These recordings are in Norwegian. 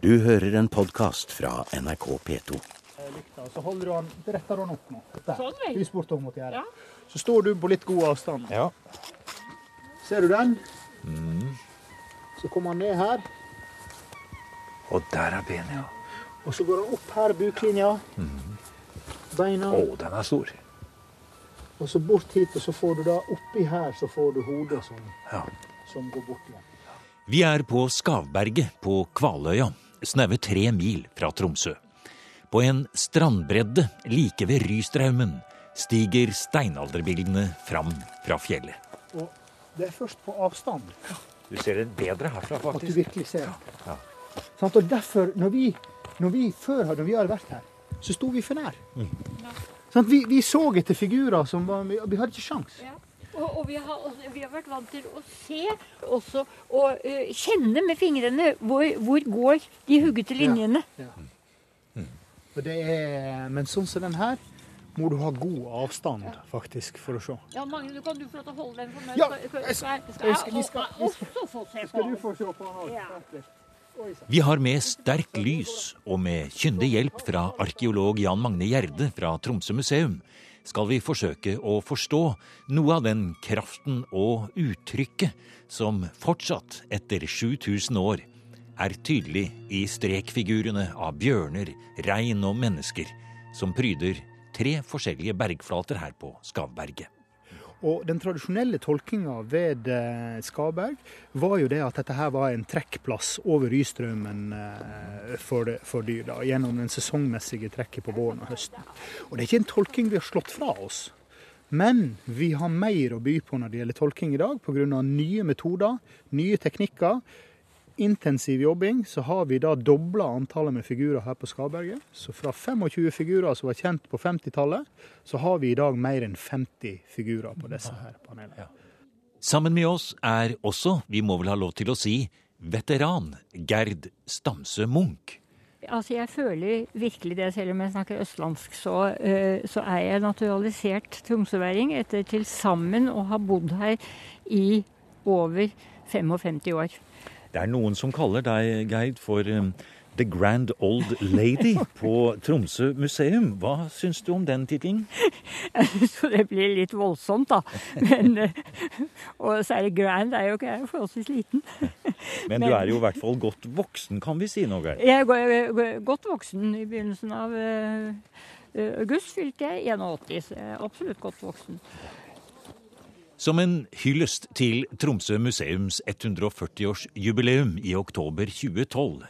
Du hører en podkast fra NRK P2. så holder du den, retter han opp nå. Der. Sånn, vel. Mot gjerdet. Ja. Så står du på litt god avstand. Ja. Ser du den? Mm. Så kommer han ned her, Og der er benet, ja. og så går han opp her, buklinja. Beina, Å, den er stor. og så bort hit, og så får du da oppi her, så får du hodet som, Ja. som går bort igjen. Vi er på Skavberget på Kvaløya, snaue tre mil fra Tromsø. På en strandbredde like ved Rystraumen stiger steinalderbildene fram fra fjellet. Og det er først på avstand Du ser det bedre herfra, at du faktisk. virkelig ser. Ja. Sant? Og derfor, når vi, når vi før hadde vi hadde vært her, så sto vi for nær. Mm. Sånn, Vi, vi så etter figurer som var Vi vi hadde ikke sjans. Ja. Og, vi, har, vi har vært vant til å se også, og uh, kjenne med fingrene hvor, hvor går de huggete linjene. Og det er, men sånn som den her må du ha god avstand faktisk for å se. Ja, Magne, du kan du få lov til å holde den for meg? Ja, jeg skal- jeg skal- jeg skal- også få se på Skal du få se på den òg? Ja. Vi har med sterkt lys og med kyndig hjelp fra arkeolog Jan Magne Gjerde fra Tromsø museum skal vi forsøke å forstå noe av den kraften og uttrykket som fortsatt, etter 7000 år, er tydelig i strekfigurene av bjørner, rein og mennesker som pryder tre forskjellige bergflater her på Skavberget. Og den tradisjonelle tolkinga ved eh, Skaberg var jo det at dette her var en trekkplass over Rystrømmen eh, for, for dyr, da, gjennom den sesongmessige trekket på våren og høsten. Og det er ikke en tolking vi har slått fra oss. Men vi har mer å by på når det gjelder tolking i dag, pga. nye metoder, nye teknikker. Intensiv jobbing, så har vi da dobla antallet med figurer her på Skaberget. Så fra 25 figurer som var kjent på 50-tallet, så har vi i dag mer enn 50 figurer på disse her panelene. Sammen med oss er også, vi må vel ha lov til å si, veteran Gerd Stamse Munch. Altså, Jeg føler virkelig det, selv om jeg snakker østlandsk, så, uh, så er jeg naturalisert tromsøværing etter til sammen å ha bodd her i over 55 år. Det er noen som kaller deg, Geir, for um, The Grand Old Lady på Tromsø museum. Hva syns du om den tittelen? Så det blir litt voldsomt, da. Men, eh, og særlig Grand er jo ikke jeg forholdsvis liten. Men du er jo i hvert fall godt voksen, kan vi si nå, Geir. Jeg er go- go- godt voksen. I begynnelsen av eh, eh, august fylte jeg 81, så jeg er absolutt godt voksen. Som en hyllest til Tromsø museums 140-årsjubileum i oktober 2012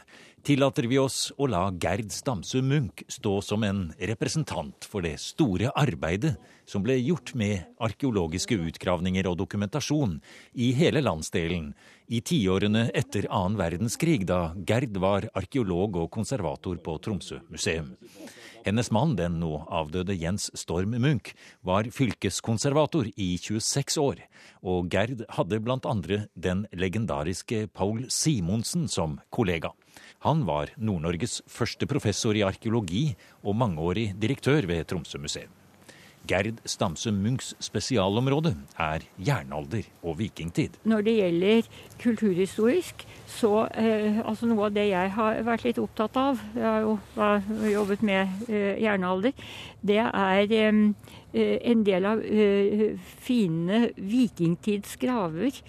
tillater vi oss å la Gerd Stamsø Munch stå som en representant for det store arbeidet som ble gjort med arkeologiske utgravninger og dokumentasjon i hele landsdelen i tiårene etter annen verdenskrig, da Gerd var arkeolog og konservator på Tromsø museum. Hennes mann, den nå avdøde Jens Storm Munch, var fylkeskonservator i 26 år, og Gerd hadde blant andre den legendariske Paul Simonsen som kollega. Han var Nord-Norges første professor i arkeologi og mangeårig direktør ved Tromsø museum. Gerd Stamse Munchs spesialområde er jernalder og vikingtid. Når det gjelder kulturhistorisk, så eh, altså noe av det jeg har vært litt opptatt av, jeg har jo har jobbet med eh, jernalder, det er eh, eh, en del av eh, fine vikingtidsgraver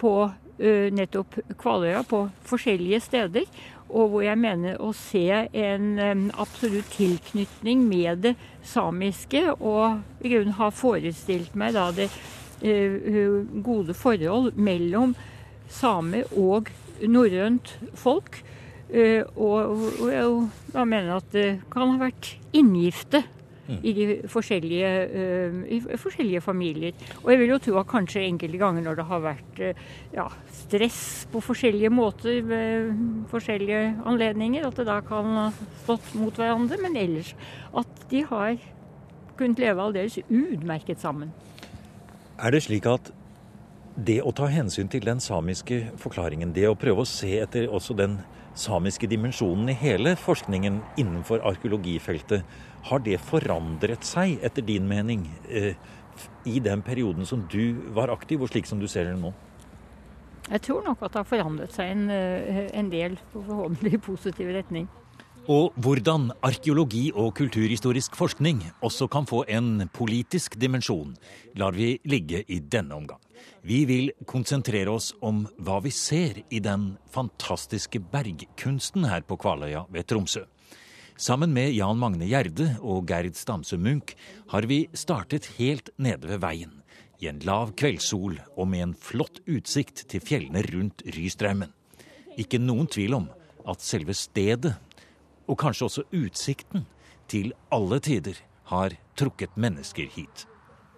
på eh, nettopp Kvaløya, på forskjellige steder. Og hvor jeg mener å se en absolutt tilknytning med det samiske, og i grunnen har forestilt meg da det eh, gode forhold mellom same og norrønt folk. Og, jeg mener at det kan ha vært inngifte i de forskjellige, uh, i forskjellige familier. Og jeg vil jo tro at kanskje enkelte ganger når det har vært uh, ja, stress på forskjellige måter ved forskjellige anledninger, at det da kan ha stått mot hverandre. Men ellers at de har kunnet leve aldeles utmerket sammen. Er det slik at det å ta hensyn til den samiske forklaringen, det å prøve å se etter også den samiske dimensjonen i hele forskningen innenfor arkeologifeltet, har det forandret seg, etter din mening, eh, i den perioden som du var aktiv, og slik som du ser det nå? Jeg tror nok at det har forandret seg en, eh, en del, forhåpentlig i positiv retning. Og hvordan arkeologi og kulturhistorisk forskning også kan få en politisk dimensjon, lar vi ligge i denne omgang. Vi vil konsentrere oss om hva vi ser i den fantastiske bergkunsten her på Kvaløya ved Tromsø. Sammen med Jan Magne Gjerde og Gerd Stamse Munch har vi startet helt nede ved veien. I en lav kveldssol og med en flott utsikt til fjellene rundt Rystraumen. Ikke noen tvil om at selve stedet, og kanskje også utsikten, til alle tider har trukket mennesker hit.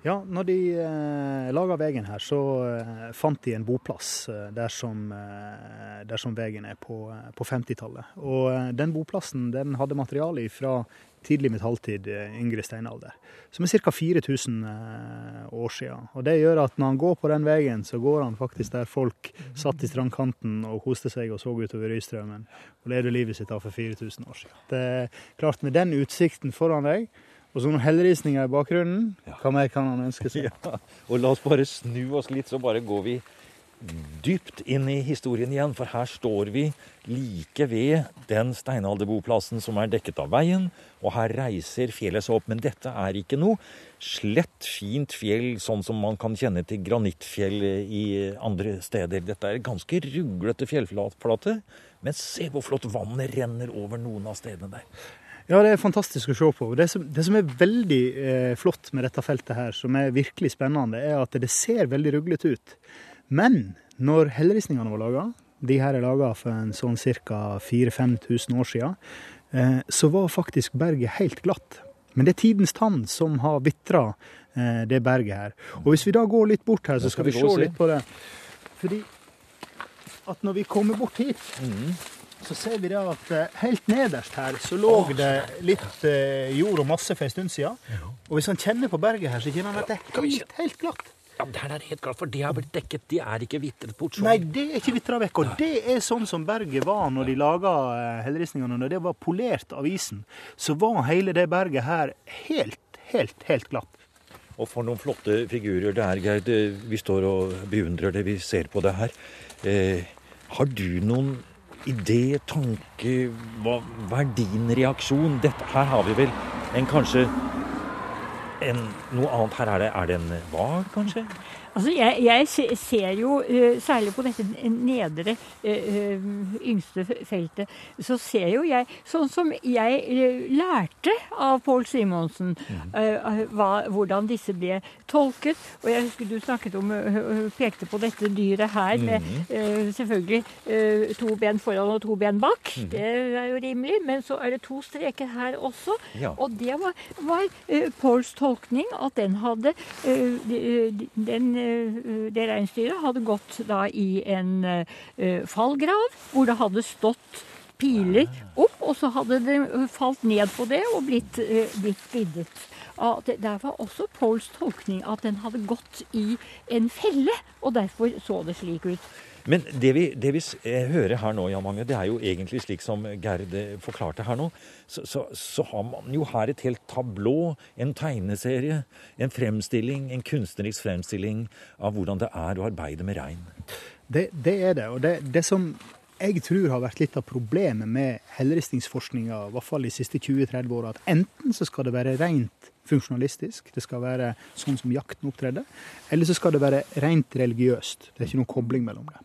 Ja, når de eh, laga veien her, så eh, fant de en boplass eh, der, som, eh, der som veien er på, eh, på 50-tallet. Og eh, den boplassen den hadde materiale fra tidlig metalltid, eh, yngre steinalder, som er ca. 4000 eh, år siden. Og det gjør at når han går på den veien, så går han faktisk der folk satt i strandkanten og koste seg og så utover Øystrømmen og levde livet sitt av for 4000 år siden. Det er klart, med den utsikten foran deg, og så noen helleristninger i bakgrunnen, hva mer kan han ønske seg? Ja, og la oss bare snu oss litt, så bare går vi dypt inn i historien igjen. For her står vi like ved den steinalderboplassen som er dekket av veien. Og her reiser fjellet seg opp. Men dette er ikke noe slett, fint fjell, sånn som man kan kjenne til granittfjell i andre steder. Dette er ganske ruglete fjellflate. Men se hvor flott vannet renner over noen av stedene der. Ja, det er fantastisk å se på. Det som, det som er veldig eh, flott med dette feltet her, som er virkelig spennende, er at det ser veldig ruglete ut. Men når helleristningene var laga, de her er laga for en sånn ca. 4000-5000 år siden, eh, så var faktisk berget helt glatt. Men det er tidens tann som har vitra eh, det berget her. Og hvis vi da går litt bort her, så skal vi se litt på det. Fordi at når vi kommer bort hit, så ser vi da at eh, helt nederst her så lå det litt jord og masse for en stund siden. Og hvis han kjenner på berget her, så kjenner han at det er helt, helt glatt. Ja, Der er helt klart, for det har blitt dekket. De er ikke vitret bort sånn. Nei, det er ikke vitra vekk. Og det er sånn som berget var når de laga eh, helleristningene. Når det var polert av isen, så var hele det berget her helt, helt, helt glatt. Og for noen flotte figurer det er, Geir. Vi står og beundrer det vi ser på det her. Eh, har du noen idé, tanke hva, hva er din reaksjon? Dette, her har vi vel en kanskje en, Noe annet her er det. Er det en hval, kanskje? Altså, jeg, jeg ser jo, eh, særlig på dette nedre, eh, eh, yngste feltet, så ser jo jeg, sånn som jeg lærte av Pål Simonsen, eh, hvordan disse ble tolket. Og jeg husker du snakket om, pekte på dette dyret her, med eh, selvfølgelig to ben foran og to ben bak. Det er jo rimelig. Men så er det to streker her også. Og det var, var Pauls tolkning at den hadde den, Det reinsdyret hadde gått da i en eh, fallgrav hvor det hadde stått piler opp, og så hadde det eh, falt ned på det og blitt, eh, blitt biddet. Der var også Pauls tolkning at den hadde gått i en felle, og derfor så det slik ut. Men det vi, det vi eh, hører her nå, Jan Magne, det er jo egentlig slik som Gerd eh, forklarte her nå. Så, så, så har man jo her et helt tablå, en tegneserie, en fremstilling, en kunstnerisk fremstilling av hvordan det er å arbeide med rein. Det, det er det. Og det, det som jeg tror har vært litt av problemet med helleristningsforskninga, i hvert fall de siste 20-30 åra, at enten så skal det være rent funksjonalistisk, det skal være sånn som jakten opptredde, eller så skal det være rent religiøst. Det er ikke noen kobling mellom det.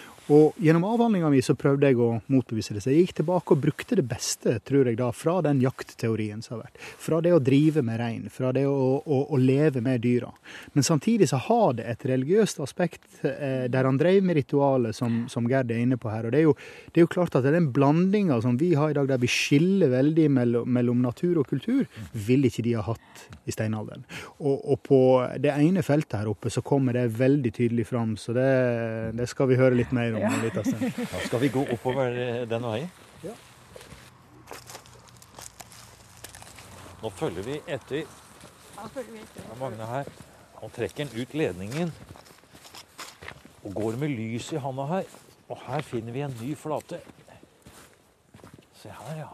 Og Gjennom avhandlinga mi så prøvde jeg å motbevise det. Så jeg gikk tilbake og brukte det beste tror jeg da, fra den jaktteorien som har vært. Fra det å drive med rein, fra det å, å, å leve med dyra. Men samtidig så har det et religiøst aspekt eh, der han drev med ritualet, som, som Gerd er inne på her. Og det er jo, det er jo klart at den blandinga som vi har i dag, der vi skiller veldig mellom, mellom natur og kultur, vil ikke de ha hatt i steinalderen. Og, og på det ene feltet her oppe så kommer det veldig tydelig fram, så det, det skal vi høre litt mer om om en liten stund. Da skal vi gå oppover eh, den veien. Ja. Nå følger vi etter Ja, Magne her. Han trekker ut ledningen og går med lys i handa her. Og her finner vi en ny flate. Se her, ja.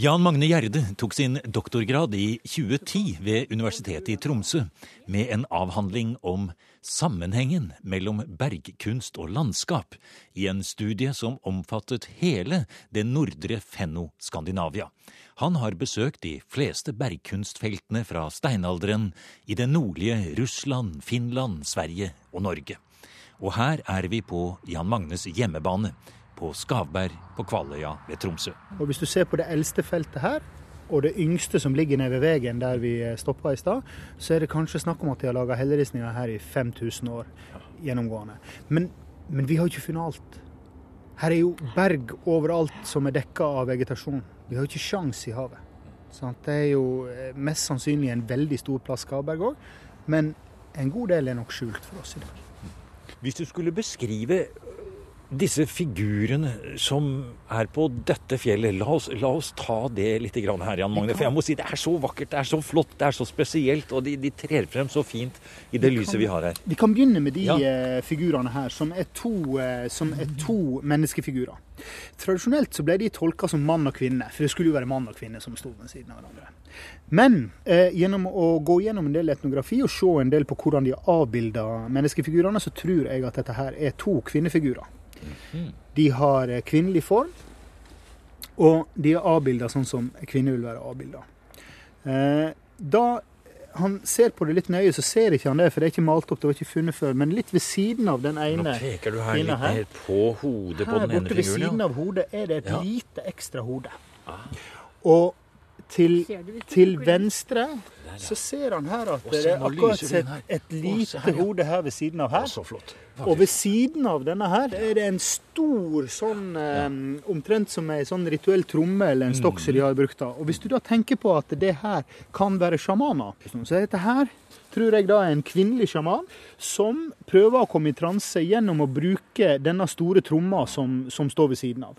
Jan Magne Gjerde tok sin doktorgrad i 2010 ved Universitetet i Tromsø med en avhandling om sammenhengen mellom bergkunst og landskap i en studie som omfattet hele det nordre Fenno-Skandinavia. Han har besøkt de fleste bergkunstfeltene fra steinalderen i det nordlige Russland, Finland, Sverige og Norge. Og her er vi på Jan Magnes hjemmebane på Skavberg på Kvaløya ved Tromsø. Og Hvis du ser på det eldste feltet her, og det yngste som ligger nede ved veien der vi stoppa i stad, så er det kanskje snakk om at de har laga helleristninger her i 5000 år gjennomgående. Men, men, vi har ikke funnet alt. Her er jo berg overalt som er dekka av vegetasjon. Vi har jo ikke sjans i havet. Så det er jo eh, mest sannsynlig en veldig stor plass Skaberg òg, men en god del er nok skjult for oss i dag. Hvis du skulle beskrive disse figurene som er på dette fjellet, la oss, la oss ta det litt her, Jan Magne. For jeg må si det er så vakkert, det er så flott, det er så spesielt. Og de, de trer frem så fint i det vi lyset kan, vi har her. Vi kan begynne med de ja. Eh, figurene her, som er, to, eh, som er to menneskefigurer. Tradisjonelt så ble de tolka som mann og kvinne, for det skulle jo være mann og kvinne som sto ved siden av hverandre. Men eh, gjennom å gå gjennom en del etnografi og se en del på hvordan de har avbilda menneskefigurene, så tror jeg at dette her er to kvinnefigurer. De har eh, kvinnelig form, og de er avbilda sånn som kvinner vil være avbilda. Eh, da han ser på det litt nøye, så ser ikke han det, for det er ikke malt opp, det var ikke funnet før. Men litt ved siden av den ene Nå peker du her litt her. på hodet på den ene figuren. Her borte ved siden av hodet er det et ja. lite ekstra hode. Ah. Og til, til venstre så ser han her at det er akkurat et, et lite hode her ved siden av her. Så flott. Og ved siden av denne her er det en stor sånn um, Omtrent som ei sånn rituell tromme eller en stokk som de har brukt. da. Og hvis du da tenker på at det her kan være sjamaner, så er dette her tror jeg da er en kvinnelig sjaman som prøver å komme i transe gjennom å bruke denne store tromma som, som står ved siden av.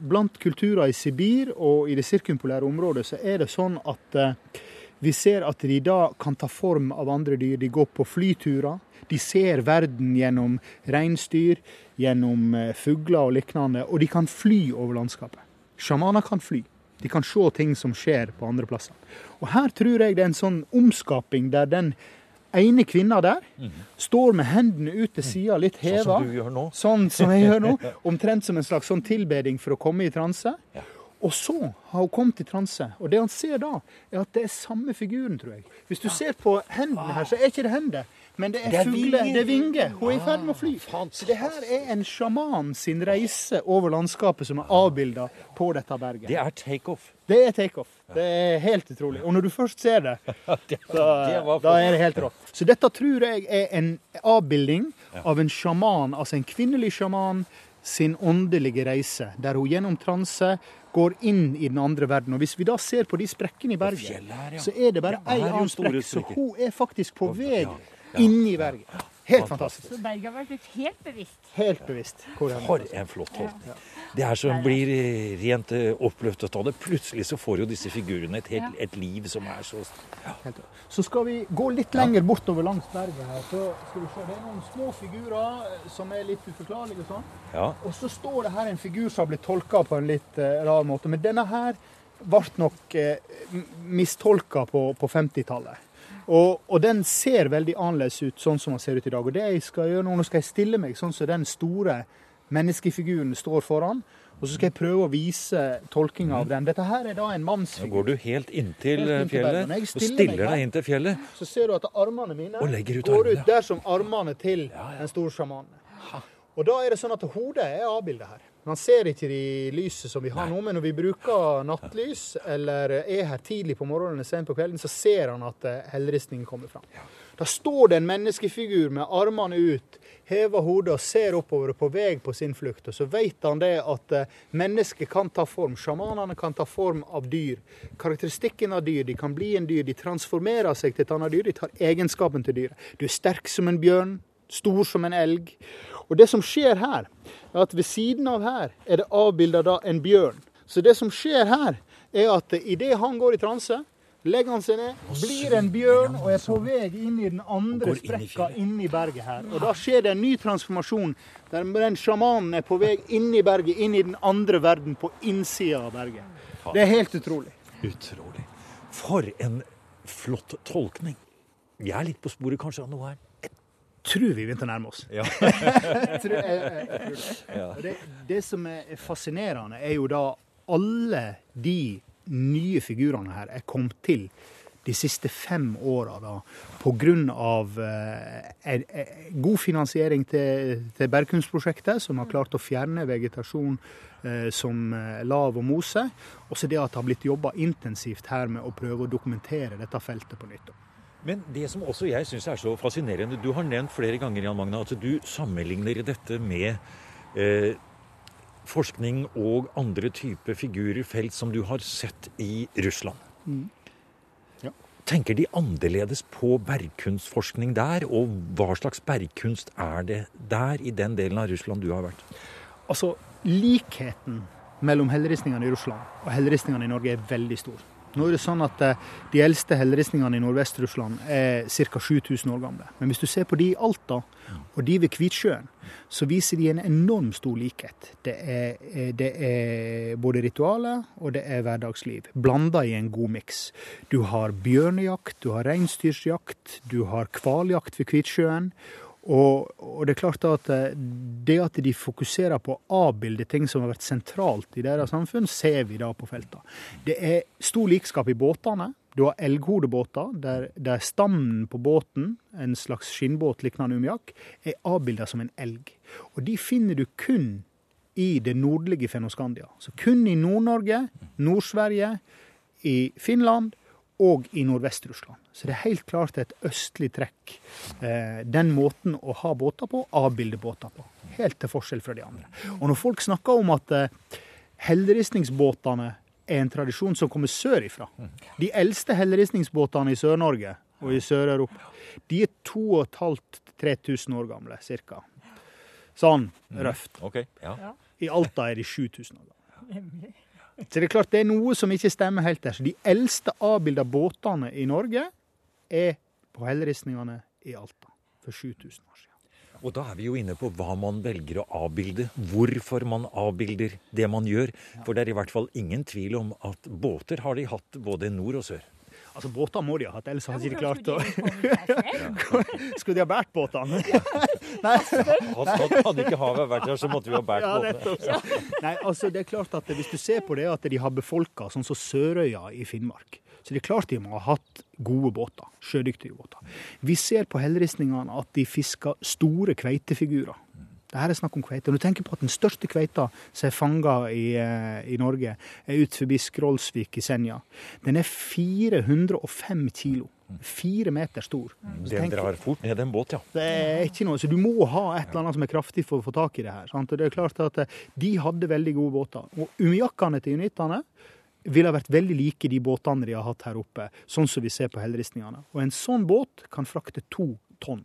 Blant kulturer i Sibir og i det sirkumpolære området så er det sånn at uh, vi ser at de da kan ta form av andre dyr. De går på flyturer. De ser verden gjennom reinsdyr, gjennom eh, fugler og lignende, og de kan fly over landskapet. Sjamaner kan fly. De kan se ting som skjer på andre plasser. Og Her tror jeg det er en sånn omskaping der den ene kvinna der mm. står med hendene ut til sida, litt heva. Sånn som du gjør nå. Sånn som jeg gjør nå. Omtrent som en slags sånn tilbeding for å komme i transe. Ja. Og så har hun kommet i transe. Og det han ser da, er at det er samme figuren, tror jeg. Hvis du ser på hendene her, så er ikke det hender. Men det er, det er fugle, det er vinger. Hun er i ferd med å fly. Så det her er en sjaman sin reise over landskapet som er avbilda på dette berget. Det er takeoff. Det er takeoff. Det er helt utrolig. Og når du først ser det, da, da er det helt rått. Så dette tror jeg er en avbilding av en sjaman, altså en kvinnelig sjaman sin åndelige reise, der hun gjennom transe går inn i den andre verden. Og Hvis vi da ser på de sprekkene i berget, så er det bare én annen sprekk. Så hun er faktisk på vei inn i berget. Helt fantastisk. Så berget har vært helt bevisst? Helt bevisst. For en flott holdning. Det er som blir rent eh, oppløftet av det. Plutselig så får jo disse figurene et, helt, et liv som er så ja. Så skal vi gå litt lenger bortover langs berget her. Så skal vi se, Det er noen små figurer eh, som er litt uforklarlige. Og sånn. Ja. Og så står det her en figur som har blitt tolka på en litt uh, rar måte. Men denne her ble nok uh, mistolka på, på 50-tallet. Og, og, den ser veldig annerledes ut sånn som den ser ut i dag. Og det jeg skal gjøre nå, nå skal jeg stille meg sånn som den store menneskefiguren står foran. Og så skal jeg prøve å vise tolkinga av den. Dette her er da en mannsfigur. Nå går du helt inntil helt fjellet og stiller deg inn til fjellet. Så ser du at armene mine ut går ut der som armene til den store sjamanen. Og da er det sånn at hodet er avbildet her. Man ser ikke de lyset som vi har nå, men når vi bruker nattlys eller er her tidlig på morgenen eller sent på kvelden, så ser han at eh, helleristningen kommer fram. Da står det en menneskefigur med armene ut, hever hodet og ser oppover på vei på sin flukt. Og så vet han det at eh, mennesket kan ta form. Sjamanene kan ta form av dyr. Karakteristikken av dyr. De kan bli en dyr. De transformerer seg til et annet dyr. De tar egenskapen til dyret. Du er sterk som en bjørn, stor som en elg. Og det som skjer her, er at ved siden av her er det avbilda en bjørn. Så det som skjer her, er at idet han går i transe, Legger han seg ned, blir en bjørn og er på vei inn i den andre sprekka inni berget her. Og da skjer det en ny transformasjon, der den sjamanen er på vei inn i berget, inn i den andre verden på innsida av berget. Det er helt utrolig. Utrolig. For en flott tolkning. Vi er litt på sporet kanskje av noe her. Tror vi begynte å nærme oss. Ja. Jeg tror, jeg, jeg, tror det. Ja. det. Det som er fascinerende, er jo da alle de nye figurene her er kommet til de siste fem åra pga. Eh, god finansiering til, til bergkunstprosjektet, som har klart å fjerne vegetasjon eh, som eh, lav og mose. Og så det at det har blitt jobba intensivt her med å prøve å dokumentere dette feltet på nytt. Men det som også jeg syns er så fascinerende Du har nevnt flere ganger Jan Magna, at du sammenligner dette med eh, forskning og andre typer figurer, felt, som du har sett i Russland. Ja. Tenker de annerledes på bergkunstforskning der? Og hva slags bergkunst er det der, i den delen av Russland du har vært? Altså, likheten mellom helleristningene i Russland og helleristningene i Norge er veldig stor. Nå er det sånn at eh, De eldste helleristningene i Nordvest-Russland er ca. 7000 år gamle. Men hvis du ser på de i Alta og de ved Kvitsjøen, så viser de en enorm stor likhet. Det er, eh, det er både ritualer og det er hverdagsliv, blanda i en god miks. Du har bjørnejakt, du har reinsdyrjakt, du har hvaljakt ved Kvitsjøen. Og, og det er klart at eh, det at de fokuserer på å avbilde ting som har vært sentralt i deres samfunn, ser vi da på feltene. Det er stor likskap i båtene. Du har elghodebåter der, der stammen på båten, en slags skinnbåt lignende Umiak, er avbilda som en elg. Og de finner du kun i det nordlige Fennoskandia. Så kun i Nord-Norge, Nord-Sverige, i Finland og i Nordvest-Russland. Så det er helt klart et østlig trekk. Eh, den måten å ha båter på, avbilde båter på. Helt til forskjell fra de andre. Og når folk snakker om at eh, helleristningsbåtene er en tradisjon som kommer sørifra De eldste helleristningsbåtene i Sør-Norge og i Sør-Europa, de er 2500-3000 år gamle, ca. Sånn røft. Ja. I Alta er de 7000 år gamle. Så det er klart det er noe som ikke stemmer helt der. Så de eldste avbilda båtene i Norge er på helleristningene i Alta for 7000 år siden. Og da er vi jo inne på hva man velger å avbilde, hvorfor man avbilder det man gjør. For det er i hvert fall ingen tvil om at båter har de hatt både nord og sør. Altså Båter må de ha hatt, ellers hadde de ikke klart å å Skulle de ha båret båtene? Hadde, hadde ikke havet vært der, så måtte vi ha båret Ja, båtene. nettopp. Nei, altså det er klart at Hvis du ser på det at de har befolka sånn som Sørøya i Finnmark, så det er klart de må ha hatt gode båter. Sjødyktige båter. Vi ser på hellristningene at de fisker store kveitefigurer. Det her er snakk om kveite. Når du tenker på at den største kveita som er fanga i, eh, i Norge, er ut forbi Skrollsvik i Senja. Den er 405 kilo. Fire meter stor. det Den drar fort ned en båt, ja. det er ikke noe, så Du må ha et eller annet som er kraftig for å få tak i det her. Sant? Og det er klart at eh, De hadde veldig gode båter. Og umiakkene til unitene ville ha vært veldig like de båtene de har hatt her oppe, sånn som vi ser på hellristningene. Og en sånn båt kan frakte to tonn.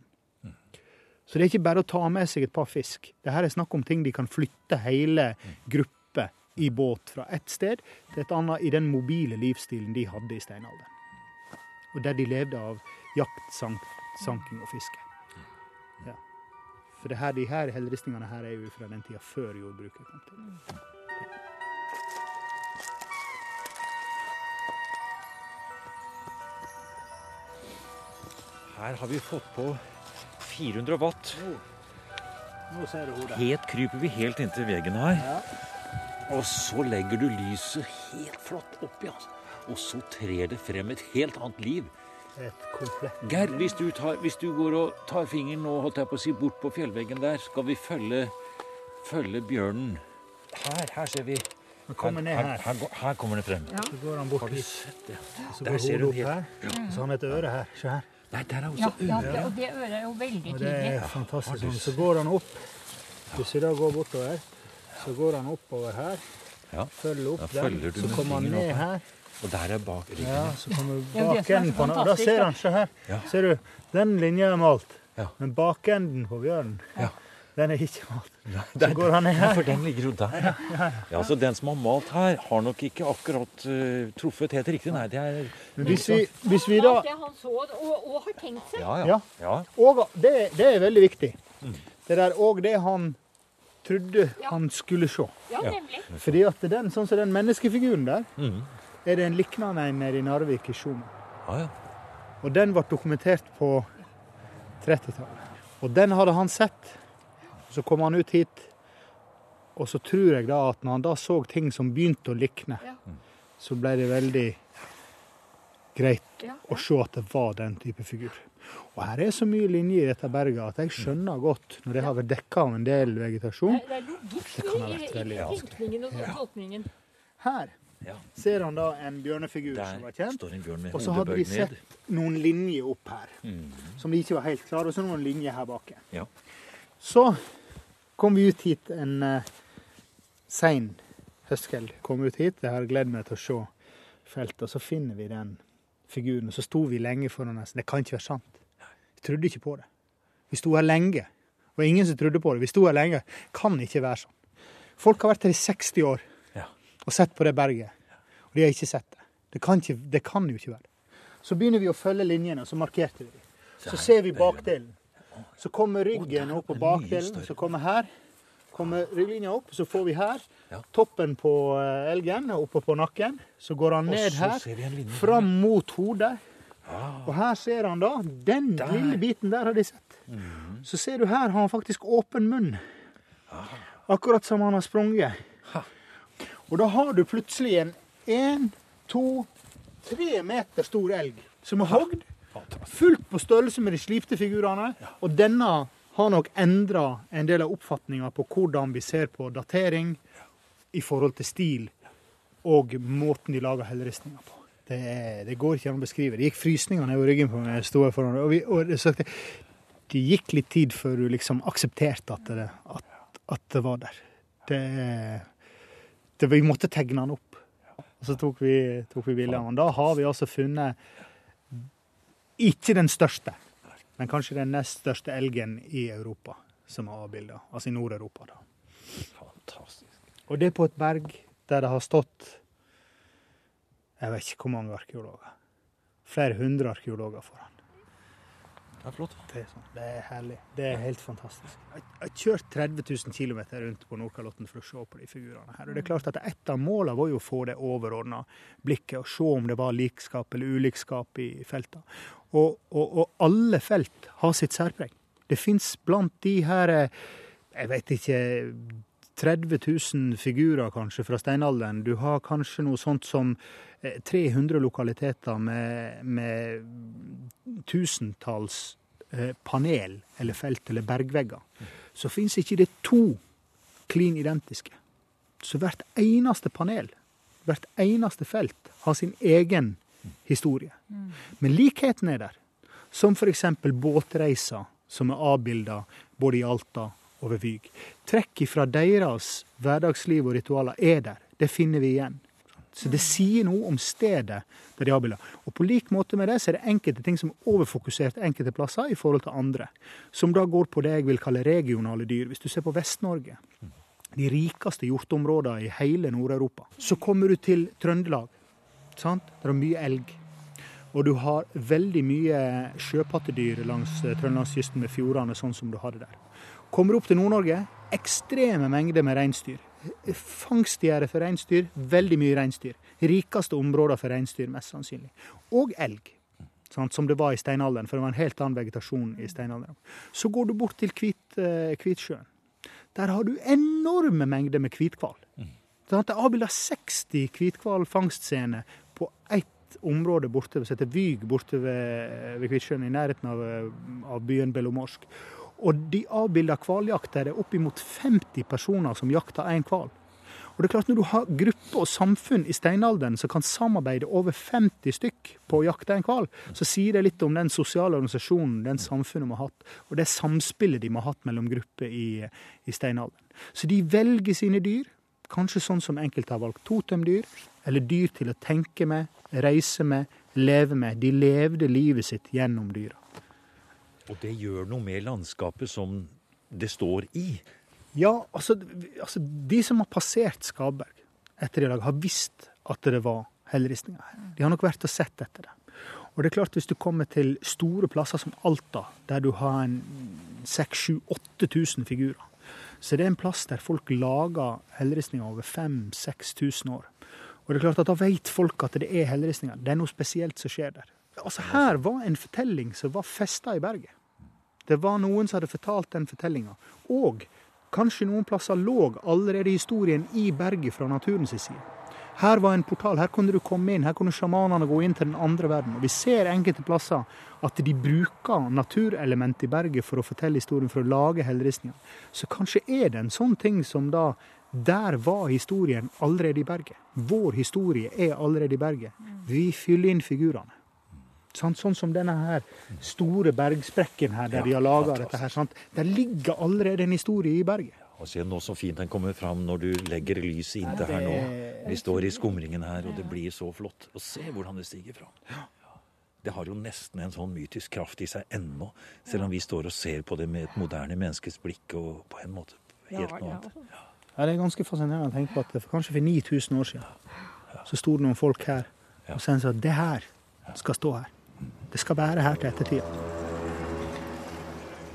Så det er ikke bare å ta med seg et par fisk. Det her er snakk om ting de kan flytte hele grupper i båt fra ett sted til et annet i den mobile livsstilen de hadde i steinalderen. Og der de levde av jakt, sank, sanking og fiske. Ja. For det her, de her helleristningene her er jo fra den tida før jordbruket kom til. Her har vi fått på 400 watt. Nå ser du hodet. Helt kryper vi helt inntil veggen her. Ja. Og så legger du lyset helt flatt oppi. Altså. Og så trer det frem et helt annet liv. Et komplett Geir, hvis du, tar, hvis du går og tar fingeren nå, holdt jeg på å si, bort på fjellveggen der, skal vi følge, følge bjørnen. Her, her ser vi. Han kommer ned her. Her, går- her kommer det frem. Så går han bort hit. Så går ser hodet opp helt- her. Så har han et øre her. Se her. Nei, der er Ja, også ja, øret. det, og det øret er jo veldig tydelig. det er fantastisk. Sånn. Så går han opp. Hvis vi da går bortover, så går han oppover her. Ja. Følger opp der. følger den. Så kommer han ned her. Og der er bak ryggen. Ja, så kommer er er bakenden på den. Og da ser han, se her. Ja. Ser du, den linja er malt. Ja. Men bakenden på bjørnen, Ja. Den er ikke malt. Så går han ned her. for den ligger jo der. Ja, Så den som har malt her, har nok ikke akkurat uh, truffet helt riktig. Nei, det er Men Hvis vi, hvis vi da han så, og, og har tenkt seg. Ja, ja. Og det, det er veldig viktig. Det der og det han trodde han skulle se. Ja, nemlig. Fordi at den, sånn som den menneskefiguren der, Mhm. Er det en lignende en nede i Narvik i Skjoma. ja, ja. Og den ble dokumentert på 30-tallet. Og den hadde han sett. Så kom han ut hit, og så tror jeg da at når han da så ting som begynte å likne, Ja. så ble det veldig greit Ja. å se at det var den type figur. Og her er så mye linjer i dette berget at jeg skjønner godt, når det har vært dekka av en del vegetasjon Det er Det kan ha vært veldig vanskelig. Her Ja. ser han da en bjørnefigur som var kjent. bjørn Og så hadde vi ned. sett noen linjer opp her mm. som ikke var helt klare, og så noen linjer her bak. Ja. Så kom vi ut hit en uh, sein høstkveld. Kom ut hit, jeg har gledd meg til å se feltet, og så finner vi den figuren. Og så sto vi lenge foran nesten. Det kan ikke være sant. Vi trodde ikke på det. Vi sto her lenge. Det var ingen som trodde på det. Vi sto her lenge. Kan ikke være sånn. Folk har vært her i 60 år. Og sett på det berget, og de har ikke sett det. Det kan, ikke, det kan jo ikke være det. Så begynner vi å følge linjene, og så markerte vi. Så ser vi bakdelen. Så kommer ryggen opp på bakdelen, så kommer her. Kommer rygglinja opp, så får vi her. Toppen på eh, elgen oppe på nakken. Så går han ned her, fram mot hodet. Ah. Og her ser han da Den lille biten der har de sett. Mhm. Så ser du her har han faktisk åpen munn. Akkurat som han har sprunget. Og da har du plutselig en én, to, tre meter stor elg som er hogd. Fullt på størrelse med de slipte figurene. Og denne har nok endra en del av oppfatninga på hvordan vi ser på datering i forhold til stil og måten de lager helleristninger på. Det, er- det går ikke an å beskrive. Det gikk frysninger nedover ryggen på meg. jeg sto her foran, og, vi, og det, det, det gikk litt tid før du liksom aksepterte at det, at, at det var der. Det, det, vi måtte tegne den opp. Og så tok vi, tok vi bilde av den. Da har vi altså funnet ikke den største, men kanskje den nest største elgen i Europa som er avbilda. Altså i Nord-Europa, da. Fantastisk. Og det på et berg der det har stått Jeg vet ikke hvor mange arkeologer. Flere hundre arkeologer foran. Det er flott. Det er, sånn. det er herlig. Det er helt fantastisk. Jeg har kjørt 30 000 km rundt på Nordkalotten for å se på de figurene her. Og det er klart at Et av målene var jo å få det overordna blikket, og se om det var likskap eller ulikskap i feltene. Og, og, og alle felt har sitt særpreg. Det fins blant de her eh, jeg vet ikke 30 000 figurer kanskje fra steinalderen. Du har kanskje noe sånt som eh, 300 lokaliteter med, med tusentalls eh, panel eller felt eller bergvegger. Så fins ikke det to klin identiske. Så hvert eneste panel, hvert eneste felt, har sin egen historie. Men likheten er der. Som f.eks. båtreiser som er avbilda både i Alta og ved Vyg. Trekk ifra deres hverdagsliv og ritualer er der. Det finner vi igjen. Så det sier noe om stedet der de avbilda. Og på lik måte med det så er det enkelte ting som er overfokusert enkelte plasser i forhold til andre. Som da går på det jeg vil kalle regionale dyr. Hvis du ser på Vest-Norge, de rikeste hjorteområdene i hele Nord-Europa, så kommer du til Trøndelag. Sant? Der er mye elg. Og du har veldig mye sjøpattedyr langs eh, trøndelagskysten med fjordene, sånn som du har det der. Kommer opp til Nord-Norge, ekstreme mengder med reinsdyr. Fangstgjerde for reinsdyr, veldig mye reinsdyr. Rikeste områder for reinsdyr, mest sannsynlig. Og elg. Sant, som det var i steinalderen, for det var en helt annen vegetasjon i steinalderen. Så går du bort til Kvit, eh, Kvitsjøen. Der har du enorme mengder med hvithval. Sånn Det er avbilda 60 hvithvalfangstscener på ett område borte som heter Vyg, borte ved, ved Kvitsjøen, i nærheten av, eh, av byen Belomorsk. Og de avbilda hvaljaktere er oppimot 50 personer som jakter én hval. Og det er klart Når du har grupper og samfunn i steinalderen som kan samarbeide over 50 stykk på å jakte en hval, så sier det litt om den sosiale organisasjonen den samfunnet må ha hatt, og det samspillet de må ha hatt mellom grupper i, i steinalderen. Så de velger sine dyr, kanskje sånn som enkelte har valgt totemdyr, eller dyr til å tenke med, reise med, leve med. De levde livet sitt gjennom dyra. Og det gjør noe med landskapet som det står i? Ja, altså, altså de som har passert Skaberg etter i dag, har visst at det var helleristninger her. De har nok vært og sett etter det. Og det er klart, hvis du kommer til store plasser som Alta, der du har en 6000-8000 figurer, så det er en plass der folk lager helleristninger over 5000-6000 år. Og det er klart at Da vet folk at det er helleristninger. Det er noe spesielt som skjer der. Altså Her var en fortelling som var festa i berget. Det var noen som hadde fortalt den fortellinga. Og kanskje noen plasser lå allerede historien i berget fra naturens side. Her var en portal, her kunne du komme inn, her kunne sjamanene gå inn til den andre verden. Og Vi ser enkelte plasser at de bruker naturelement i berget for å fortelle historien, for å lage helleristninger. Så kanskje er det en sånn ting som da Der var historien allerede i berget. Vår historie er allerede i berget. Vi fyller inn figurene. Sånn, sånn som denne her store bergsprekken her, der Ja, de har laga dette her. Sant? Der ligger allerede en historie i berget. Og se nå så fint den kommer fram når du legger lyset inntil her nå. Vi står i skumringen her, og det blir så flott. Og se hvordan det stiger fram. Det har jo nesten en sånn mytisk kraft i seg ennå, selv om vi står og ser på det med et moderne menneskes blikk og på en måte helt noe annet. Ja, Det er ganske fascinerende å tenke på at for kanskje for 9000 år siden så sto det noen folk her og sa at det her skal stå her. Det skal være her til ettertida.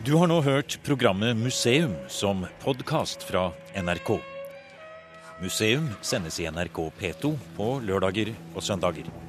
Du har nå hørt programmet Museum som podkast fra NRK. Museum sendes i NRK P2 på lørdager og søndager.